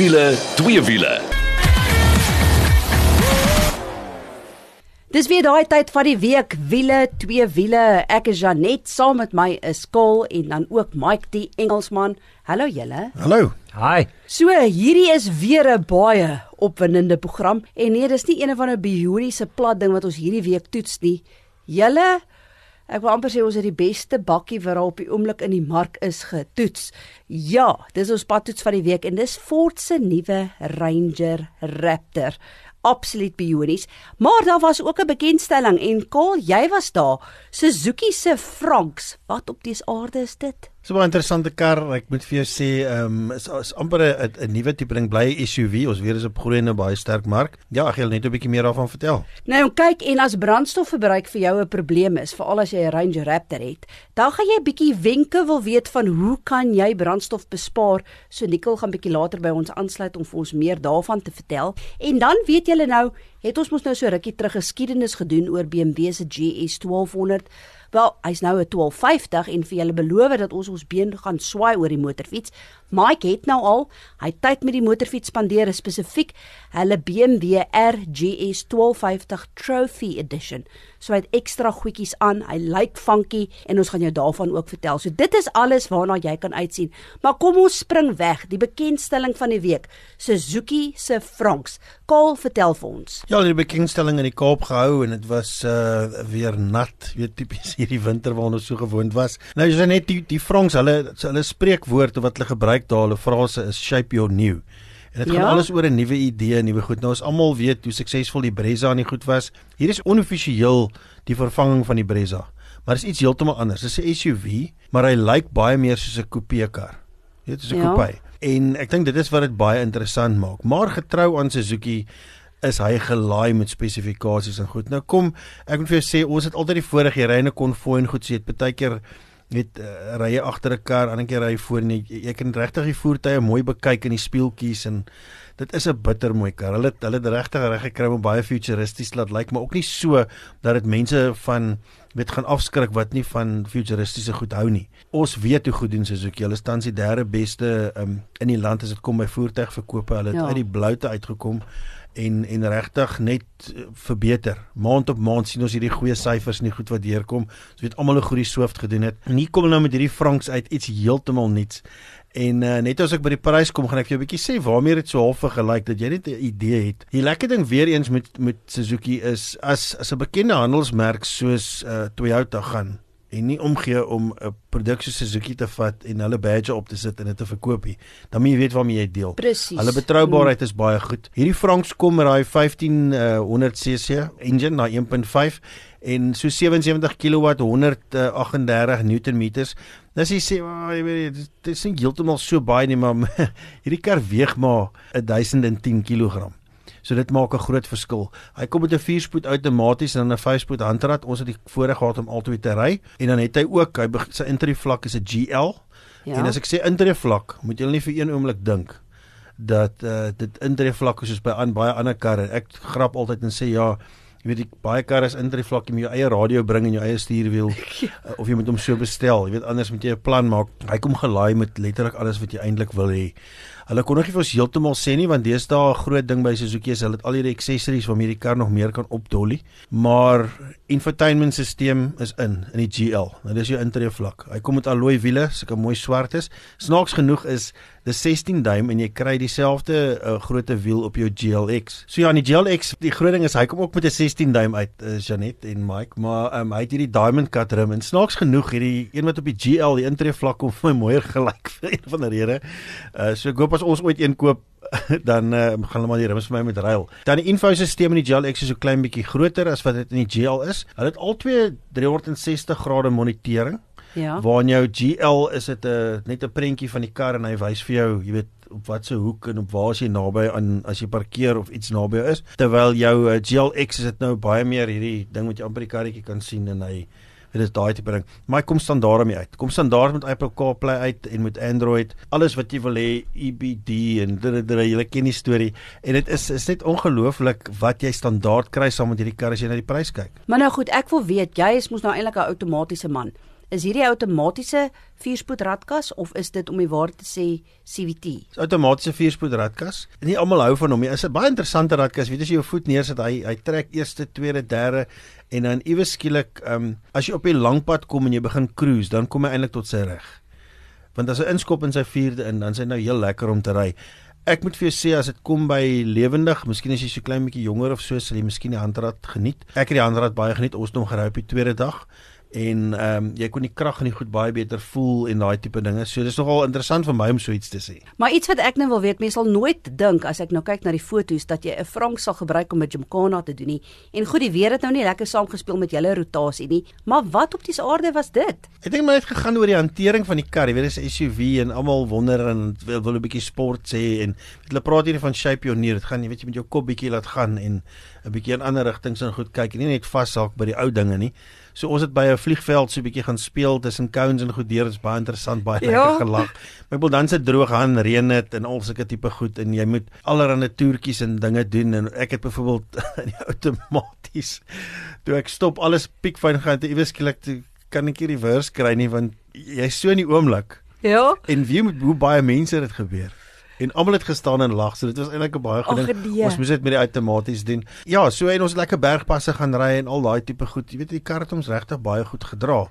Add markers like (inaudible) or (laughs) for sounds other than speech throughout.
wiele, twee wiele. Dis weer daai tyd van die week, wiele, twee wiele. Ek is Janet, saam met my is Kol en dan ook Mike die Engelsman. Hallo julle. Hallo. Hi. So, hierdie is weer 'n baie opwindende program en nee, dis nie een van 'n bioniese plat ding wat ons hierdie week toets nie. Julle Ek wil amper sê ons het die beste bakkie wat daar op die oomblik in die mark is getoets. Ja, dis ons padtoets van die week en dis Ford se nuwe Ranger Raptor absoluut bionies, maar daar was ook 'n bekendstelling en Kol, jy was daar. Suzuki se Franks. Wat op dies aarde is dit? So 'n interessante kar. Ek moet vir jou sê, ehm um, is, is amper 'n 'n nuwe tipe ding bly SUV. Ons weer is op groeiende baie sterk mark. Ja, ek wil net 'n bietjie meer daarvan vertel. Nou kyk en as brandstofverbruik vir jou 'n probleem is, veral as jy 'n Ranger Raptor het, dan gaan jy 'n bietjie wenke wil weet van hoe kan jy brandstof bespaar? So Nicole gaan bietjie later by ons aansluit om vir ons meer daarvan te vertel. En dan weet julle nou, het ons mos nou so rukkie terug geskiedenis gedoen oor BMW se GS 1200 Wel, hy's nou 'n 1250 en vir julle beloof dat ons ons been gaan swaai oor die motorfiets. Mike het nou al, hy tyd met die motorfiets spandeer spesifiek hulle BMW RGS 1250 Trophy Edition. So hy het ekstra goedjies aan. Hy lyk funky en ons gaan jou daarvan ook vertel. So dit is alles waarna jy kan uitsien. Maar kom ons spring weg. Die bekendstelling van die week. Suzuki se Franks. Kaal, vertel vir ons. Ja, die bekendstelling in die Kaap gehou en dit was uh weer nat. Weet tipies hierdie winter waarna ons so gewoond was. Nou is net die die Franks, hulle hulle spreekwoorde wat hulle gebruik daar, hulle frase is shape your new. En dit gaan Ja. alles oor 'n nuwe idee, nuwe goed. Nou ons almal weet hoe suksesvol die Brezza aan die goed was. Hier is onoffisieel die vervanging van die Brezza. Maar dis iets heeltemal anders. Dis 'n SUV, maar hy lyk baie meer soos 'n coupe kar. Jy weet, soos 'n Ja. coupe. En ek dink dit is wat dit baie interessant maak. Maar getrou aan Suzuki is hy gelaai met spesifikasies en goed. Nou kom, ek moet vir jou sê ons het altyd die jy ry in 'n konvoi en goed sê dit baie keer net uh, ry jy agter 'n kar, ander keer ry jy voor en jy, jy kan regtig die voertuie mooi bekyk in die spieeltjies en dit is 'n bitter mooi kar. Hulle hulle het regtig reg gekry om baie futuristies laat lyk, maar ook nie so dat dit mense van weet gaan afskrik wat nie van futuristiese goed hou nie. Ons weet hoe goed doen Suzuki. Hulle staan die derde beste um, in die land as dit kom by voertuigverkope. Hulle het Ja. uit die bloute uitgekom en en regtig net eh, verbeter. Maand op maand sien ons hierdie goeie syfers en die goed wat deurkom. Ons weet almal hoe goed die Swift gedoen het. En hier kom hulle nou met hierdie Franks uit iets heeltemal nuuts. En uh, net as ek by die prys kom, gaan ek vir jou 'n bietjie sê waarmee dit so half vergelyk dat jy net 'n idee het. Die lekker ding weer eens met met Suzuki is as as 'n bekende handelsmerk soos uh, Toyota gaan en nie omgee om 'n produk soos Suzuki te vat en hulle badge op te sit en dit te verkoop nie. Dan moet jy weet waarmee jy deel. Presies. Hulle betroubaarheid is baie goed. Hierdie Franks kom met daai 1500 cc engine, daai 1.5 en so 77 kW 138 Newtonmeters. Nou as jy sê, oh, jy weet dit- dit is nie heeltemal so baie nie, maar (laughs) hierdie kar weeg maar 1010 kg. So dit maak 'n groot verskil. Hy kom met 'n 4-spoed outomaties en dan 'n 5-spoed handrat. Ons het die voorreg gehad om albei te ry en dan het hy ook hy sy intree vlak is 'n GL. Ja. En as ek sê intree vlak, moet jy nie vir een oomblik dink dat uh, dit intree vlak is soos by aan baie ander karre. Ek grap altyd en sê ja, jy weet die baie karre is intree vlak, jy moet jou eie radio bring en jou eie stuurwiel (laughs) Ja. uh, of jy moet hom so bestel. Jy weet anders moet jy 'n plan maak. Hy kom gelaai met letterlik alles wat jy eintlik wil hê. Hulle kon nog nie vir ons heeltemal sê nie want deesdae 'n groot ding by Suzuki is hulle het al hierdie accessories waarmee die kar nog meer kan opdolly, maar infotainmentstelsel is in in die GL. Nou dis jou intree vlak. Hy kom met alloy wiele, sulke mooi swart is. Snaaks genoeg is dis 16 duim en jy kry dieselfde uh, grootte wiel op jou GLX. So ja, die GLX, die groot ding is hy kom ook met 'n 16 duim uit, uh, Janet en Mike, maar um, hy het hierdie diamond cut rim en snaaks genoeg hierdie een wat op die GL, die intree vlak kom vir (laughs) my mooier gelyk (laughs) vir een van die rede. Uh, so ek hoop as ons ooit een koop (laughs) dan uh, gaan hulle maar die rims vir my met ruil. Dan die infosisteem in die GLX is so klein bietjie groter as wat dit in die GL is. Hulle het albei 360 grade monitering. Ja. Waar in jou GL is dit 'n net 'n prentjie van die kar en hy wys vir jou, jy weet, op watter hoek en op waar as jy naby aan as jy parkeer of iets naby is. Terwyl jou uh, GLX is dit nou baie meer hierdie ding wat jy amper die karretjie kan sien en hy dit is daai tipe ding. Maar kom standaard daarmee uit. Kom standaard met Apple CarPlay uit en met Android. Alles wat jy wil hê, EBD en jy ken die storie. En dit is is net ongelooflik wat jy standaard kry saam met hierdie kar as jy na die prys kyk. Maar nou goed, ek wil weet, jy is mos nou eintlik 'n outomatiese man. Is hierdie outomatiese vierspoed radkas of is dit om die waar te sê CVT? Dis outomatiese vierspoed radkas. Nie almal hou van hom nie. Is 'n baie interessante radkas. Weet as jy jou voet neersit, hy hy trek eerste, tweede, derde en dan iewes skielik, ehm um, as jy op die lang pad kom en jy begin cruise, dan kom hy eintlik tot sy reg. Want as hy inskop in sy vierde in, dan is hy nou heel lekker om te ry. Ek moet vir jou sê as dit kom by lewendig, miskien as jy so klein bietjie jonger of so, sal jy miskien die handrad geniet. Ek het die handrad baie geniet. Ons het hom gery op die tweede dag en ehm um, jy kon die krag in die goed baie beter voel en daai tipe dinge. So dis nogal interessant vir my om so iets te sê. Maar iets wat ek nou wil weet, mense sal nooit dink as ek nou kyk na die foto's dat jy 'n frank sal gebruik om met Jimkana te doen nie. En goed, die weer het nou nie lekker saamgespeel met julle rotasie nie, maar wat op die aarde was dit? Ek dink my het gegaan oor die hantering van die kar. Jy weet dis 'n SUV en almal wonder en wil wil 'n bietjie sport sê en hulle praat hier van shape pioneer. Dit gaan jy weet jy met jou kop bietjie laat gaan en 'n bietjie in ander rigtings en goed kyk en nie net vassaak by die ou dinge nie. So ons het by 'n vliegveld so 'n bietjie gaan speel tussen cones en goed deur. Dit is baie interessant, baie ja. lekker gelag. Maar ek wil dan se droog aan reën dit en al sulke tipe goed en jy moet allerlei toertjies en dinge doen en ek het byvoorbeeld (laughs) in die outomaties toe ek stop alles piekfyn gaan te iewes skielik kan ek nie reverse kry nie want jy's so in die oomblik. Ja. En wie moet hoe baie mense dit gebeur en almal het gestaan en lag. So dit was eintlik 'n baie goeie ding. Nee. Ons moes dit met die outomaties doen. Ja, so en ons het lekker bergpasse gaan ry en al daai tipe goed. Jy weet die kar het ons regtig baie goed gedra.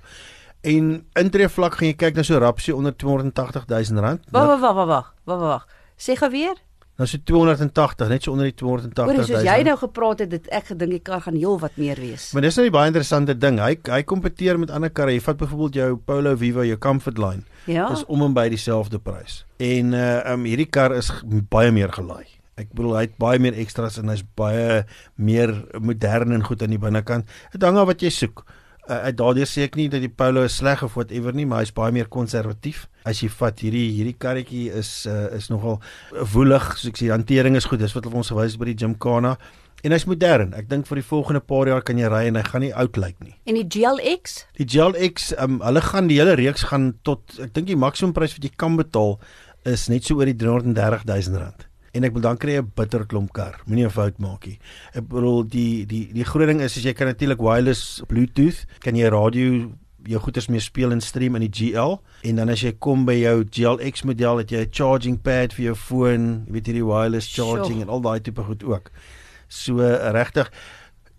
En intree vlak gaan jy kyk na so rapsie onder 280 000 rand. Wag wag wag wag wag wag. Sê gou weer. Nou so 280, net so onder die 280 000. Oor soos jy nou gepraat het, dit ek gedink die kar gaan heel wat meer wees. Maar dis nou 'n baie interessante ding. Hy hy kompeteer met ander karre. Jy vat byvoorbeeld jou Polo Vivo, jou Comfortline. Ja. Dis om en by dieselfde prys. En uh um hierdie kar is baie meer gelaai. Ek bedoel hy het baie meer ekstras en hy's baie meer modern en goed aan die binnekant. Dit hang af wat jy soek. Uh, daardeur sê ek nie dat die Polo is sleg of whatever nie, maar hy's baie meer konservatief. As jy vat hierdie hierdie karretjie is uh, is nogal woelig, so ek sê die hantering is goed. Dis wat hulle ons gewys by die Gymkhana. En hy's modern. Ek dink vir die volgende paar jaar kan jy ry en hy gaan nie oud lyk nie. En die GLX? Die GLX, um, hulle gaan die hele reeks gaan tot ek dink die maksimum prys wat jy kan betaal is net so oor die 330 000 rand. En ek wil dan kry 'n bitter klomp kar. Moenie 'n fout maak nie. Ek bedoel die die die groot ding is as jy kan natuurlik wireless Bluetooth, kan jy radio jou goeders mee speel en stream in die GL en dan as jy kom by jou GLX model het jy 'n charging pad vir jou foon, jy weet hierdie wireless charging sure. en al daai tipe goed ook. So regtig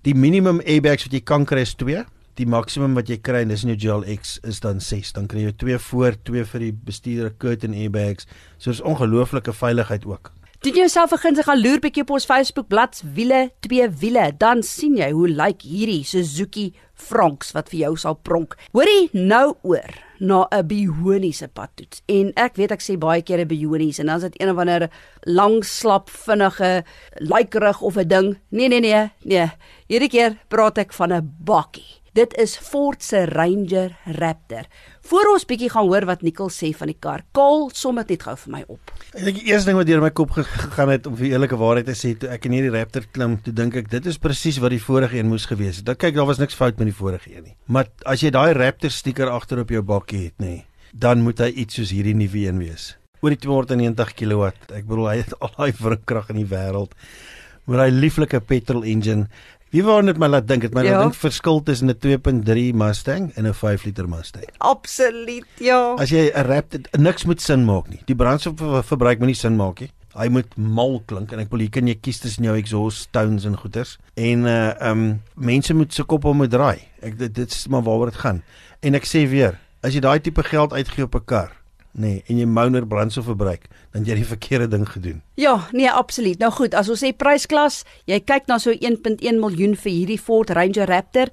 die minimum airbags wat jy kan kry is 2. Die maksimum wat jy kry in dis in jou GLX is dan 6. Dan kry jy 2 voor, 2 vir die bestuurder curtain airbags. So dis ongelooflike veiligheid ook. Doen jouself 'n guns gaan loer bietjie op ons Facebook bladsy wiele, twee wiele, dan sien jy hoe lyk hierdie Suzuki Franks wat vir jou sal pronk. Hoorie nou oor na 'n bioniese padtoets. En ek weet ek sê baie keer 'n bionies en dan is dit een of ander lang slap vinnige lykerig of 'n ding. Nee nee nee, nee. Hierdie keer praat ek van 'n bakkie. Dit is Ford se Ranger Raptor. Voor ons bietjie gaan hoor wat Nicole sê van die kar. Kaal som dit net gou vir my op. Ek dink die eerste ding wat deur my kop gegaan het om vir eerlike waarheid te sê toe ek in hierdie Raptor klim, toe dink ek dit is presies wat die vorige een moes gewees het. Dan kyk daar was niks fout met die vorige een nie. Maar as jy daai Raptor stiker agter op jou bakkie het, nê, dan moet hy iets soos hierdie nuwe een wees. Oor die 290 kW. Ek bedoel hy het al daai wrinkrag in die wêreld. Maar hy lieflike petrol engine Wie wou net my laat dink dit my ja. laat dink verskil tussen 'n 2.3 Mustang en 'n 5 liter Mustang. Absoluut, ja. As jy 'n rap niks moet sin maak nie. Die brandstofverbruik moet nie sin maak nie. Hy moet mal klink en ek wil hier kan jy kies tussen jou exhaust tones en goeters. En uh um mense moet se kop op moet draai. Ek dit dit is maar waaroor dit gaan. En ek sê weer, as jy daai tipe geld uitgee op 'n kar, nê, nee, en jy mouner brandstof verbruik, dan jy die verkeerde ding gedoen. Ja, nee, absoluut. Nou goed, as ons sê prysklas, jy kyk na so 1.1 miljoen vir hierdie Ford Ranger Raptor,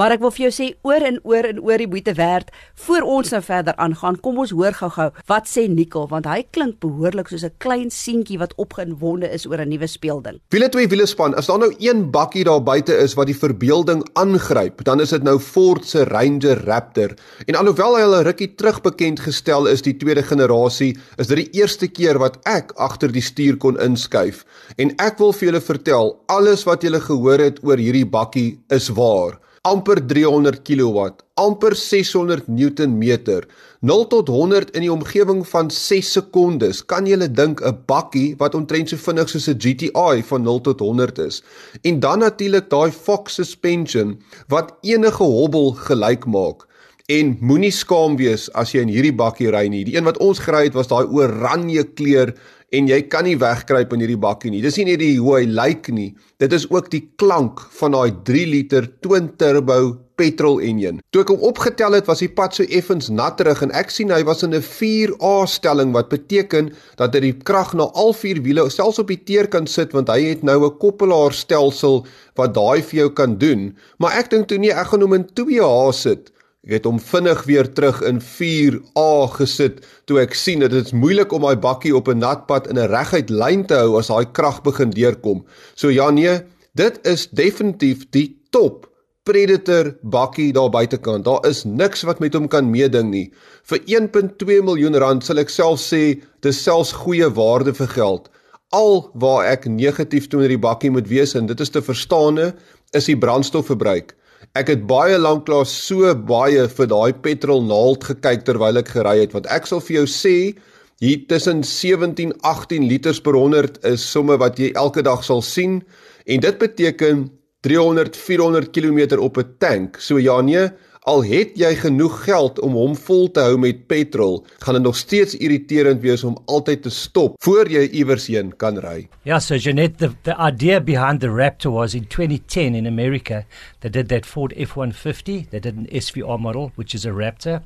maar ek wil vir jou sê oor en oor en oor die moeite werd voor ons nou verder aangaan. Kom ons hoor gou-gou wat sê Nicole, want hy klink behoorlik soos 'n klein seentjie wat opgewonde is oor 'n nuwe speelding. Wiele twee wiele span, as daar nou een bakkie daar buite is wat die verbeelding aangryp, dan is dit nou Ford se Ranger Raptor. En alhoewel hy al 'n rukkie terug bekend gestel is die tweede generasie, is dit die eerste keer wat ek agter die stuur kon inskuif. En ek wil vir julle vertel, alles wat julle gehoor het oor hierdie bakkie is waar. amper 300 kW, amper 600 Newtonmeter, 0 tot 100 in die omgewing van 6 sekondes. Kan jy dink 'n bakkie wat omtrent so vinnig soos 'n GTI van 0 tot 100 is? En dan natuurlik daai Fox suspension wat enige hobbel gelyk maak. En moenie skaam wees as jy in hierdie bakkie ry nie. Die een wat ons gery het was daai oranje kleur en jy kan nie wegkruip in hierdie bakkie nie. Dis nie net die hoe hy lyk nie. Dit is ook die klank van daai 3 liter twin turbo petrol enjin. Toe ek hom opgetel het, was die pad so effens natterig en ek sien hy was in 'n 4A stelling wat beteken dat hy die krag na al vier wiele selfs op die teer kan sit want hy het nou 'n koppelaarstelsel wat daai vir jou kan doen. Maar ek dink toe nee, ek gaan hom in 2A sit. Ek het hom vinnig weer terug in 4A gesit toe ek sien dat dit is moeilik om daai bakkie op 'n nat pad in 'n reguit lyn te hou as daai krag begin deurkom. So ja nee, dit is definitief die top Predator bakkie daar buitekant. Daar is niks wat met hom kan meeding nie. Vir 1.2 miljoen rand sal ek self sê dis selfs goeie waarde vir geld. Al waar ek negatief teenoor die bakkie moet wees en dit is te verstaane is die brandstofverbruik. Ek het baie lank lank so baie vir daai petrol naald gekyk terwyl ek gery het want ek sal vir jou sê hier tussen 17 18 liters per 100 is somme wat jy elke dag sal sien en dit beteken 300 400 km op 'n tank. So ja nee, Al het jy genoeg geld om hom vol te hou met petrol, gaan dit nog steeds irriterend wees om altyd te stop voor jy iewers heen kan ry. Yeah, so Jeanette, the, the idea behind the Raptor was in 2010 in America, they did that Ford F-150, they did an SVR model, which is a Raptor.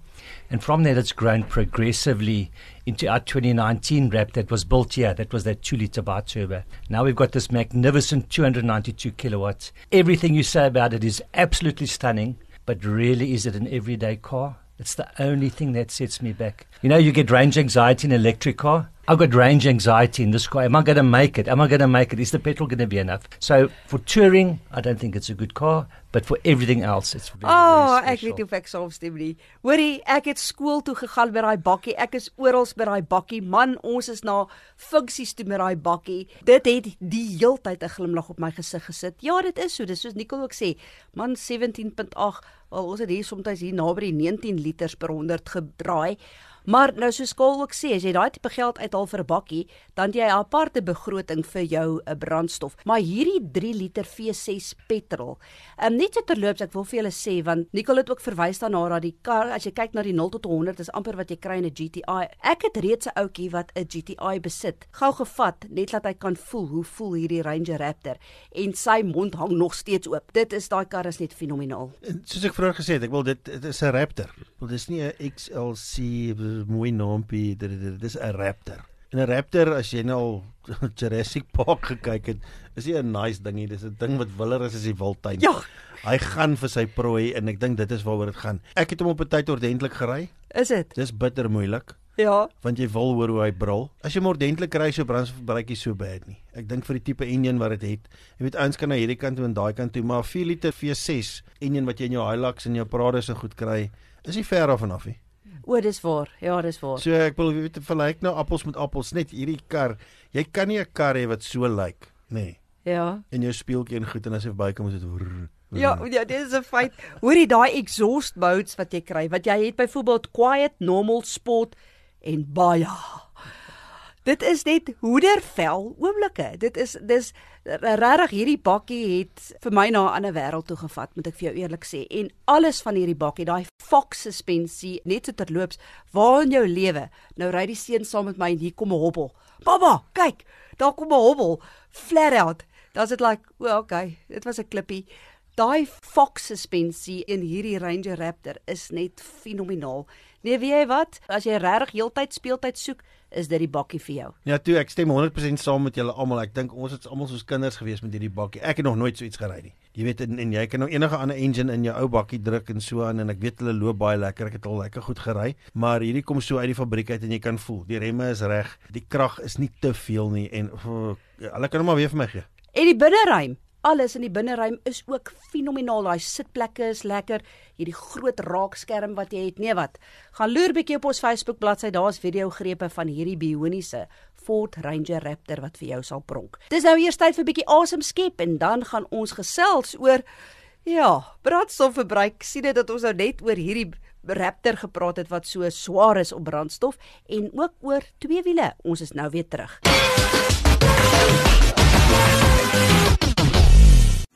And from there, it's grown progressively into our 2019 Raptor that was built here. That was that two liter bi-turbo. Now we've got this magnificent 292 kilowatts. Everything you say about it is absolutely stunning. But really is it an everyday car? It's the only thing that sets me back. You know, you get range anxiety in an electric car. I've got range anxiety in this car. Am I going to make it? Am I going to make it? Is the petrol going to be enough? So for touring, I don't think it's a good car, but for everything else, it's very, oh, very ek weet hoe ek saamstem nie. Hoorie, ek het skool toe gegaan met daai bakkie. Ek is oral by daai bakkie. Man, ons is na funksies toe met daai bakkie. Dit het die heeltyd 'n glimlag op my gesig gesit. Ja, dit is so. Dis soos Nicole ook sê. Man 17.8, wel ons het hier soms hier naby die 19 liters per 100 gedraai. Maar nou soos Kol ook sê, as jy daai tipe geld uithaal vir 'n bakkie, dan jy 'n aparte begroting vir jou 'n eh, brandstof. Maar hierdie 3 liter V6 petrol. Ehm um, net so terloops, ek wil vir julle sê want Nicole het ook verwys daarna dat die kar as jy kyk na die 0 tot 100 is amper wat jy kry in 'n GTI. Ek het reeds 'n ouetjie wat 'n GTI besit. Gou gevat net dat hy kan voel hoe voel hierdie Ranger Raptor en sy mond hang nog steeds oop. Dit is daai kar is net fenomenaal. Soos ek vroeër gesê het, ek wil dit dit is 'n Raptor. Wel dis nie 'n XLC mooi naampie. Dit dis 'n Raptor. En 'n Raptor as jy nou al (laughs) Jurassic Park gekyk het, is nie 'n nice dingie, dis 'n ding wat willer is as die wildtuin. Ja. Hy gaan vir sy prooi en ek dink dit is waaroor dit gaan. Ek het hom op 'n tyd ordentlik gery. Is dit? Dis bitter moeilik. Ja. Want jy wil hoor hoe hy brul. As jy hom ordentlik ry, so brandstofverbruik hy so bad nie. Ek dink vir die tipe enjin wat dit het. Jy weet ouens kan na hierdie kant toe en daai kant toe, maar 4 liter V6 enjin wat jy in jou Hilux en jou Prado se goed kry, is nie ver af en af nie. O, dis waar. Ja, dis waar. So ek wil weet verlyk nou appels met appels, net hierdie kar. Jy kan nie 'n kar hê wat so lyk, nê. Nee. Ja. En jou speeltjie en goed en as jy bykom moet dit hoor. Ja, ja, dit is 'n feit. Hoorie daai exhaust modes wat jy kry, wat jy het byvoorbeeld quiet, normal, sport en baie. Dit is net hoedervel oomblikke. Dit is dis regtig hierdie bakkie het vir my na 'n ander wêreld toe gevat, moet ek vir jou eerlik sê. En alles van hierdie bakkie, daai Fox suspensie, net so terloops, waar in jou lewe. Nou ry die seun saam met my en hier kom 'n hobbel. Baba, kyk, daar kom 'n hobbel. Flat out. Dan's dit like, well, okay, dit was 'n klippie. Daai Fox suspensie in hierdie Ranger Raptor is net fenomenaal. Nee, weet jy wat? As jy regtig heeltyd speeltyd soek, is dit die bakkie vir jou. Ja, toe ek stem 100% saam met julle almal. Ek dink ons het almal soos kinders gewees met hierdie bakkie. Ek het nog nooit so iets gery nie. Jy weet en, en jy kan nou enige ander engine in jou ou bakkie druk en so aan en ek weet hulle loop baie lekker. Ek het al lekker goed gery, maar hierdie kom so uit die fabriek uit en jy kan voel, die remme is reg. Die krag is nie te veel nie en oh, hulle kan hom maar weer vir my gee. En die binneruim alles in die binneruim is ook fenomenaal. Daai sitplekke is lekker. Hierdie groot raakskerm wat jy het. Nee wat. Gaan loer bietjie op ons Facebook bladsy. Daar's video grepe van hierdie bioniese Ford Ranger Raptor wat vir jou sal pronk. Dis nou eers tyd vir bietjie asem skep en dan gaan ons gesels oor ja, brandstofverbruik. Sien dit dat ons nou net oor hierdie Raptor gepraat het wat so swaar is op brandstof en ook oor twee wiele. Ons is nou weer terug.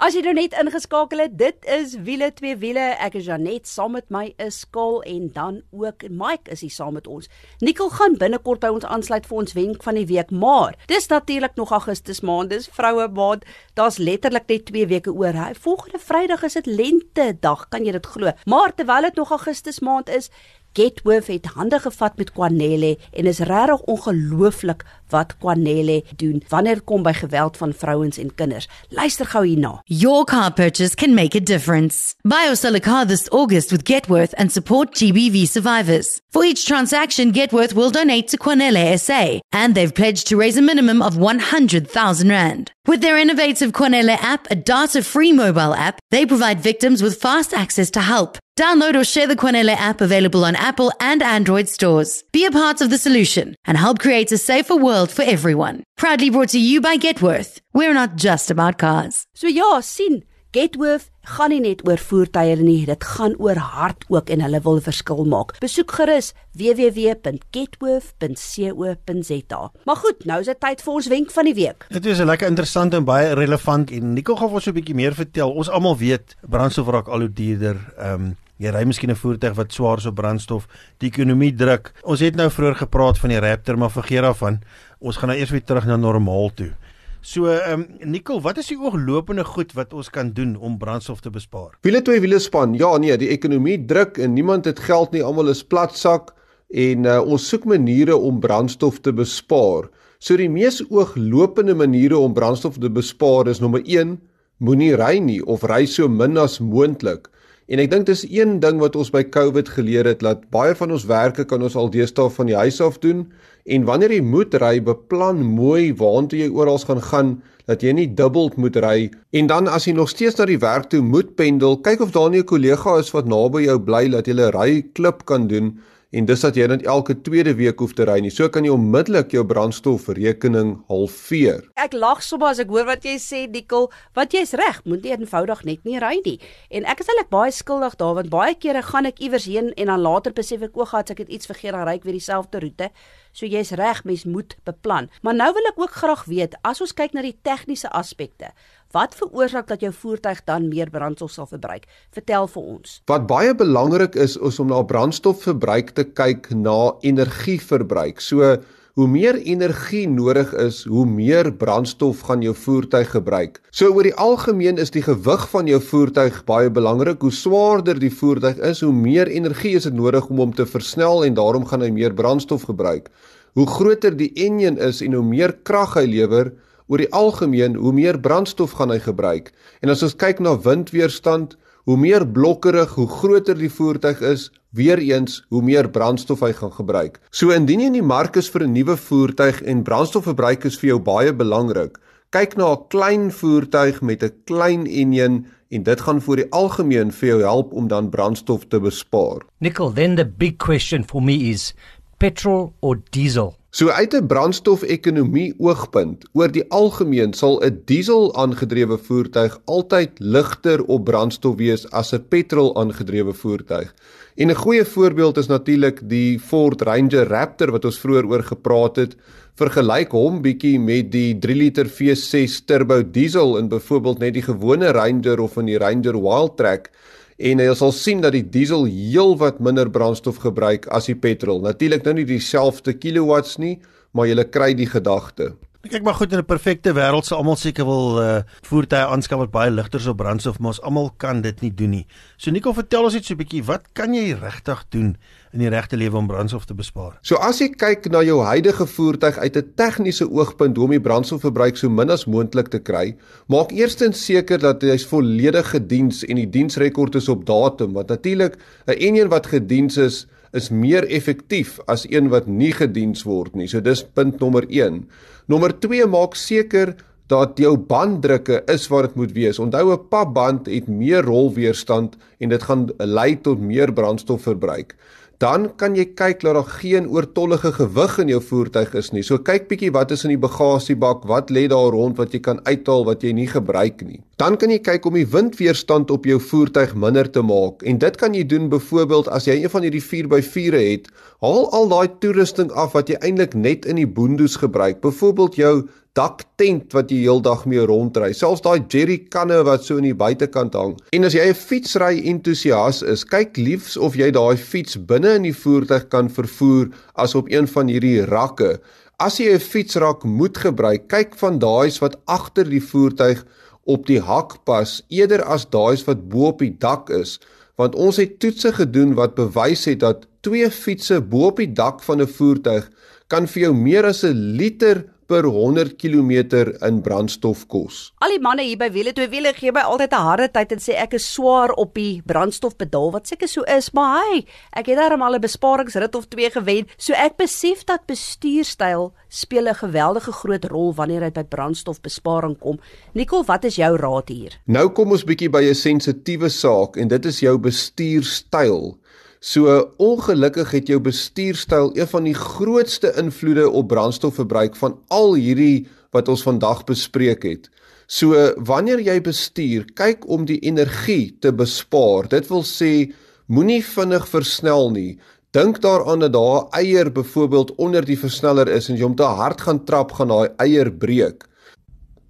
As jy nou net ingeskakel het, dit is wiele twee wiele. Ek is Janet, saam met my is Kol en dan ook Mike is hier saam met ons. Nikkel gaan binnekort by ons aansluit vir ons wenk van die week, maar dis natuurlik nog Augustus maand, dis vroue maand. Daar's letterlik net 2 weke oor. Hy volgende Vrydag is dit lente dag, kan jy dit glo? Maar terwyl dit nog Augustus maand is, Getworth het hande gevat met Kwanele en is regtig ongelooflik wat Kwanele doen wanneer kom by geweld van vrouens en kinders. Luister gou hierna. Your car purchase can make a difference. Buy or sell a car this August with Getworth and support GBV survivors. For each transaction, Getworth will donate to Cornele SA, and they've pledged to raise a minimum of 100,000 Rand. With their innovative Cornele app, a data free mobile app, they provide victims with fast access to help. Download or share the Cornele app available on Apple and Android stores. Be a part of the solution and help create a safer world for everyone. Proudly brought to you by Getworth. We're not just about cars. So ja, sien, Getworth gaan nie net oor voertuie nie, dit gaan oor hart ook en hulle wil verskil maak. Besoek gerus www.getworth.co.za. Maar goed, nou is dit tyd vir ons wenk van die week. Dit is 'n lekker interessant en baie relevant en Nico gaan ons 'n bietjie meer vertel. Ons almal weet brandstof raak al hoe duurder. Ehm um, jy ry miskien 'n voertuig wat swaar is op brandstof. Die ekonomie druk. Ons het nou vroeër gepraat van die Raptor, maar vergeet daarvan. Ons gaan nou eers weer terug na normaal toe. So, ehm um, Nicole, wat is die ooglopende goed wat ons kan doen om brandstof te bespaar? Wiele twee wiele span. Ja, nee, die ekonomie druk en niemand het geld nie. Almal is platsak en uh, ons soek maniere om brandstof te bespaar. So die mees ooglopende maniere om brandstof te bespaar is nommer 1, moenie ry nie of ry so min as moontlik. En ek dink dis een ding wat ons by COVID geleer het dat baie van ons werke kan ons al deesdae van die huis af doen. En wanneer jy moet ry, beplan mooi waartoe jy oral gaan gaan dat jy nie dubbel moet ry. En dan as jy nog steeds na die werk toe moet pendel, kyk of daar nie 'n kollega is wat naby jou bly dat jy 'n ry klip kan doen en dis dat jy net elke tweede week hoef te ry nie. So kan jy onmiddellik jou brandstofrekening halveer. Ek lag sommer as ek hoor wat jy sê, Nikkel, wat jy's reg, moet jy eenvoudig net nie ry nie. En ek is eintlik baie skuldig daar want baie kere gaan ek iewers heen en dan later besef ek o, gat, ek het iets vergeet, dan ry ek weer dieselfde roete. So jy's reg, mens moet beplan. Maar nou wil ek ook graag weet, as ons kyk na die tegniese aspekte, wat veroorsaak dat jou voertuig dan meer brandstof sal verbruik? Vertel vir ons. Wat baie belangrik is, is om na brandstofverbruik te kyk na energieverbruik. So Hoe meer energie nodig is, hoe meer brandstof gaan jou voertuig gebruik. So oor die algemeen is die gewig van jou voertuig baie belangrik. Hoe swaarder die voertuig is, hoe meer energie is dit nodig om hom te versnel en daarom gaan hy meer brandstof gebruik. Hoe groter die enjin is en hoe meer krag hy lewer, oor die algemeen hoe meer brandstof gaan hy gebruik. En as ons kyk na windweerstand, hoe meer blokkerig, hoe groter die voertuig is, weer eens hoe meer brandstof hy gaan gebruik. So indien jy in die mark is vir 'n nuwe voertuig en brandstofverbruik is vir jou baie belangrik, kyk na 'n klein voertuig met 'n klein enjin en dit gaan vir die algemeen vir jou help om dan brandstof te bespaar. Nickel, then the big question for me is petrol or diesel? So uit 'n brandstofekonomie oogpunt, oor die algemeen sal 'n diesel aangedrewe voertuig altyd ligter op brandstof wees as 'n petrol aangedrewe voertuig. En 'n goeie voorbeeld is natuurlik die Ford Ranger Raptor wat ons vroeër oor gepraat het. Vergelyk hom bietjie met die 3 liter V6 turbo diesel in byvoorbeeld net die gewone Ranger of in die Ranger Wildtrak en jy sal sien dat die diesel heelwat minder brandstof gebruik as die petrol. Natuurlik nou nie dieselfde kilowatts nie, maar jy kry die gedagte. Kyk maar goed in 'n perfekte wêreld sou almal seker wil uh, voertuie aanskaf wat baie ligter is op brandstof, maar ons almal kan dit nie doen nie. So Nico, vertel ons net so 'n bietjie, wat kan jy regtig doen in die regte lewe om brandstof te bespaar? So as jy kyk na jou huidige voertuig uit 'n tegniese oogpunt om die brandstofverbruik so min as moontlik te kry, maak eerstens seker dat hy volledig gediens en die diensrekord is op datum, want natuurlik 'n enjin wat gediens is is meer effektief as een wat nie gediens word nie. So dis punt nommer 1. Nommer 2 maak seker dat jou banddrukke is wat dit moet wees. Onthou 'n papband het meer rolweerstand en dit gaan lei tot meer brandstofverbruik dan kan jy kyk dat daar geen oortollige gewig in jou voertuig is nie. So kyk bietjie wat is in die bagasiebak, wat lê daar rond wat jy kan uithaal wat jy nie gebruik nie. Dan kan jy kyk om die windweerstand op jou voertuig minder te maak en dit kan jy doen byvoorbeeld as jy een van hierdie 4x4 het, haal al daai toerusting af wat jy eintlik net in die boondoes gebruik. Byvoorbeeld jou daktent wat jy heeldag mee rondry, selfs daai jerrykanne wat so in die buitekant hang. En as jy 'n fietsry entoesias is, kyk liefs of jy daai fiets binne in die voertuig kan vervoer as op een van hierdie rakke. As jy 'n fietsrak moet gebruik, kyk van daai's wat agter die voertuig op die hak pas eerder as daai's wat bo op die dak is, want ons het toetse gedoen wat bewys het dat twee fietsse bo op die dak van 'n voertuig kan vir jou meer as 'n liter per 100 km in brandstof kos. Al die manne hier by wiele toe wiele gee my altyd 'n harde tyd en sê ek is swaar op die brandstofpedaal wat seker so is, maar hey, ek het daarom al 'n besparingsrit of twee gewen, so ek besef dat bestuurstyl speel 'n geweldige groot rol wanneer dit by brandstofbesparing kom. Nicole, wat is jou raad hier? Nou kom ons bietjie by 'n sensitiewe saak en dit is jou bestuurstyl. So ongelukkig het jou bestuurstyl een van die grootste invloede op brandstofverbruik van al hierdie wat ons vandag bespreek het. So wanneer jy bestuur, kyk om die energie te bespaar. Dit wil sê moenie vinnig versnel nie. Dink daaraan dat daar 'n eier byvoorbeeld onder die versneller is en jy om te hard gaan trap gaan daai eier breek.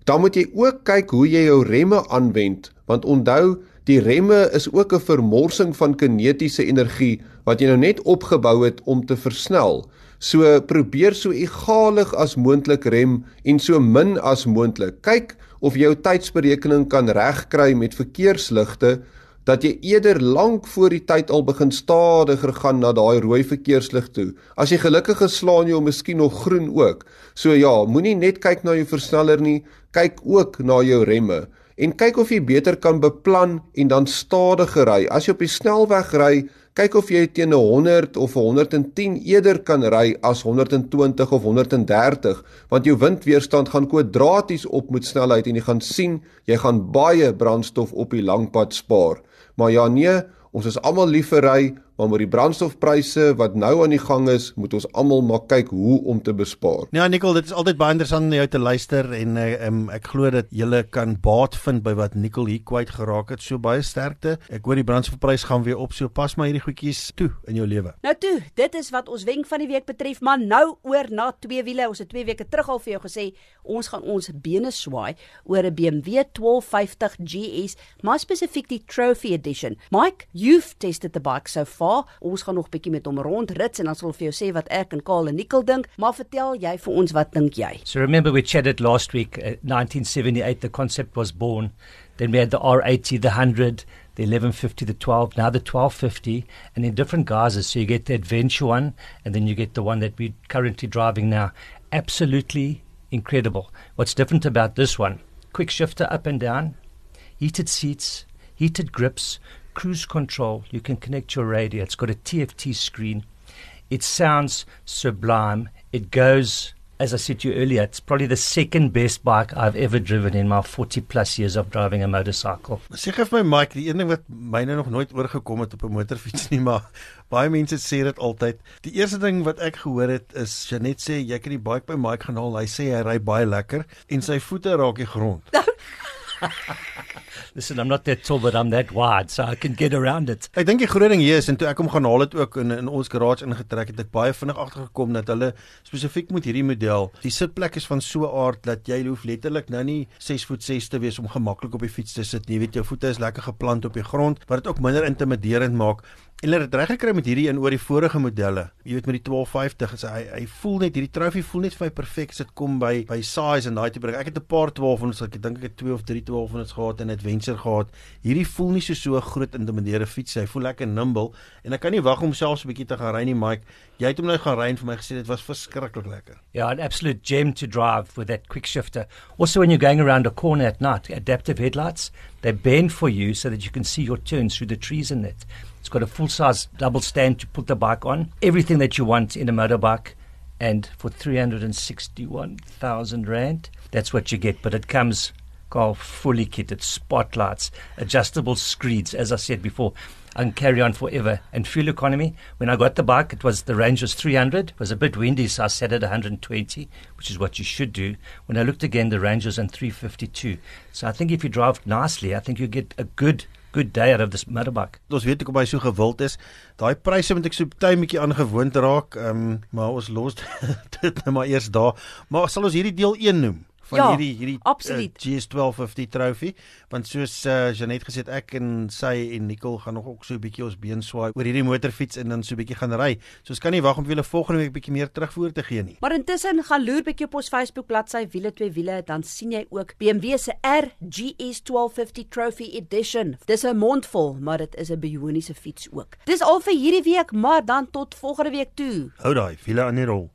Dan moet jy ook kyk hoe jy jou remme aanwend want onthou Die remme is ook 'n vermorsing van kinetiese energie wat jy nou net opgebou het om te versnel. So probeer so egalig as moontlik rem en so min as moontlik. Kyk of jy jou tydsberekening kan regkry met verkeersligte dat jy eerder lank voor die tyd al begin stadiger gaan na daai rooi verkeerslig toe. As jy gelukkig geslaan jy om miskien nog groen ook. So ja, moenie net kyk na jou versneller nie, kyk ook na jou remme en kyk of jy beter kan beplan en dan stadiger ry. As jy op die snelweg ry, kyk of jy teen 100 of 110 eerder kan ry as 120 of 130, want jou windweerstand gaan kwadraties op met snelheid en jy gaan sien jy gaan baie brandstof op die lang pad spaar. Maar ja nee, ons is almal lief vir ry, maar met die brandstofpryse wat nou aan die gang is, moet ons almal maar kyk hoe om te bespaar. Ja, Nicole, dit is altyd baie interessant om jou te luister en uh, um, ek glo dat jy kan baat vind by wat Nicole hier kwyt geraak het. So baie sterkte. Ek hoor die brandstofprys gaan weer op, so pas maar hierdie goedjies toe in jou lewe. Nou toe, dit is wat ons wenk van die week betref, maar nou oor na twee wiele. Ons het 2 weke terug al vir jou gesê ons gaan ons bene swaai oor 'n BMW 1250 GS, maar spesifiek die Trophy Edition. Mike, you've tested the bike so far Ons gaan nog bietjie met hom rondrits en dan sal vir jou sê wat ek en Karl en Nicole dink, maar vertel jy vir ons wat dink jy? So remember we chatted last week uh, 1978 the concept was born. Then we had the R80, the 100, the 1150, the 12, now the 1250 and in different guises. So you get the adventure one and then you get the one that we're currently driving now. Absolutely incredible. What's different about this one? Quick shifter up and down, heated seats, heated grips, cruise control. You can connect your radio. It's got a TFT screen. It sounds sublime. It goes, as I said to you earlier, it's probably the second best bike I've ever driven in my 40 plus years of driving a motorcycle. Sê gee vir my Mike, die een ding wat myne nog nooit oorgekom het op 'n motorfiets nie, (laughs) maar baie mense sê dit altyd. Die eerste ding wat ek gehoor het is Janet sê jy kan die bike by Mike gaan haal. Hy sê hy ry baie lekker en sy voete raak die grond. (laughs) (laughs) Listen, I'm not that tall, but I'm that wide, so I can get around it. Ek dink die groot ding hier is en toe ek hom gaan haal het ook in in ons garage ingetrek het ek baie vinnig agtergekom dat hulle spesifiek met hierdie model, die sitplek is van so 'n aard dat jy hoef letterlik nou nie 6 voet 6 te wees om gemaklik op die fiets te sit nie. Jy weet jou voete is lekker geplant op die grond wat dit ook minder intimiderend maak. En hulle het reg gekry met hierdie een oor die vorige modelle. Jy weet met die 1250 is hy hy voel net hierdie trofee voel net vir my perfek as dit kom by by size en daai tipe ding. Ek het 'n paar 1200s, ek dink ek het 2 of 3 1200s gehad en adventure gehad. Hierdie voel nie so so groot intimiderende fiets hy voel lekker nimble en ek kan nie wag om selfs 'n bietjie te gaan ry nie Mike jy het hom nou gaan ry en vir my gesê dit was verskriklik lekker yeah an absolute gem to drive with that quick shifter also when you're going around a corner at night adaptive headlights they bend for you so that you can see your turns through the trees in it it's got a full size double stand to put the bike on everything that you want in a motorbike and for 361,000 rand that's what you get. But it comes car fully kitted, spotlights, adjustable screens, as I said before. And carry on forever. And fuel economy, when I got the bike, it was the range was 300. It was a bit windy, so I set it 120, which is what you should do. When I looked again, the range was on 352. So I think if you drive nicely, I think you get a good good day out of this motorbike. Ons weet hoekom hy so gewild is. Daai pryse moet ek so baie bietjie aangewoond raak. Ehm um, maar ons los (laughs) dit nou maar eers daar. Maar sal ons hierdie deel 1 noem? Van Ja, hierdie hierdie absoluut. Uh, GS1250 trofee want soos uh, Janet gesê het ek en sy en Nicole gaan nog ook so 'n bietjie ons been swaai oor hierdie motorfiets en dan so 'n bietjie gaan ry. So ons kan nie wag om vir julle volgende week bietjie meer terugvoer te gee nie. Maar intussen gaan loer bietjie op ons Facebook bladsy wiele twee wiele dan sien jy ook BMW se RGS 1250 Trophy Edition. Dis 'n mondvol, maar dit is 'n bioniese fiets ook. Dis al vir hierdie week, maar dan tot volgende week toe. Hou daai, wiele aan die rol.